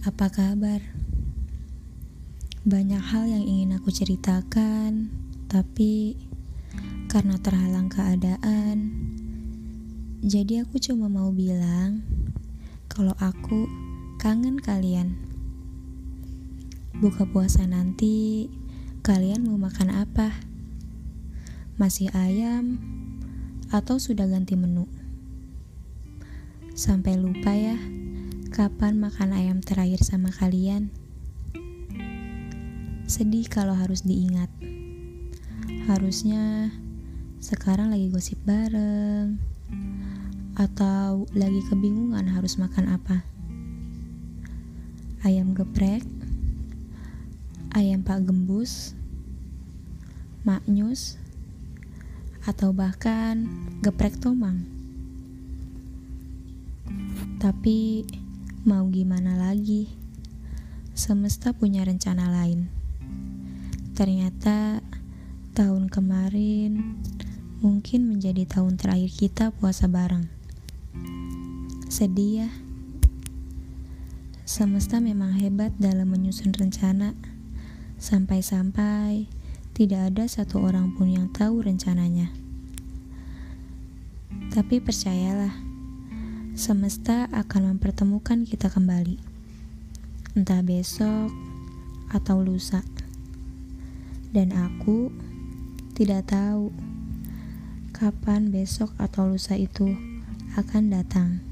Apa kabar? Banyak hal yang ingin aku ceritakan, tapi karena terhalang keadaan, jadi aku cuma mau bilang kalau aku kangen kalian. Buka puasa nanti, kalian mau makan apa? Masih ayam atau sudah ganti menu? Sampai lupa ya Kapan makan ayam terakhir sama kalian? Sedih kalau harus diingat. Harusnya sekarang lagi gosip bareng atau lagi kebingungan harus makan apa. Ayam geprek, ayam pak gembus, maknyus, atau bahkan geprek tomang. Tapi Mau gimana lagi? Semesta punya rencana lain. Ternyata tahun kemarin mungkin menjadi tahun terakhir kita puasa bareng. Sedih ya. Semesta memang hebat dalam menyusun rencana. Sampai-sampai tidak ada satu orang pun yang tahu rencananya. Tapi percayalah, semesta akan mempertemukan kita kembali. Entah besok atau lusa. Dan aku tidak tahu kapan besok atau lusa itu akan datang.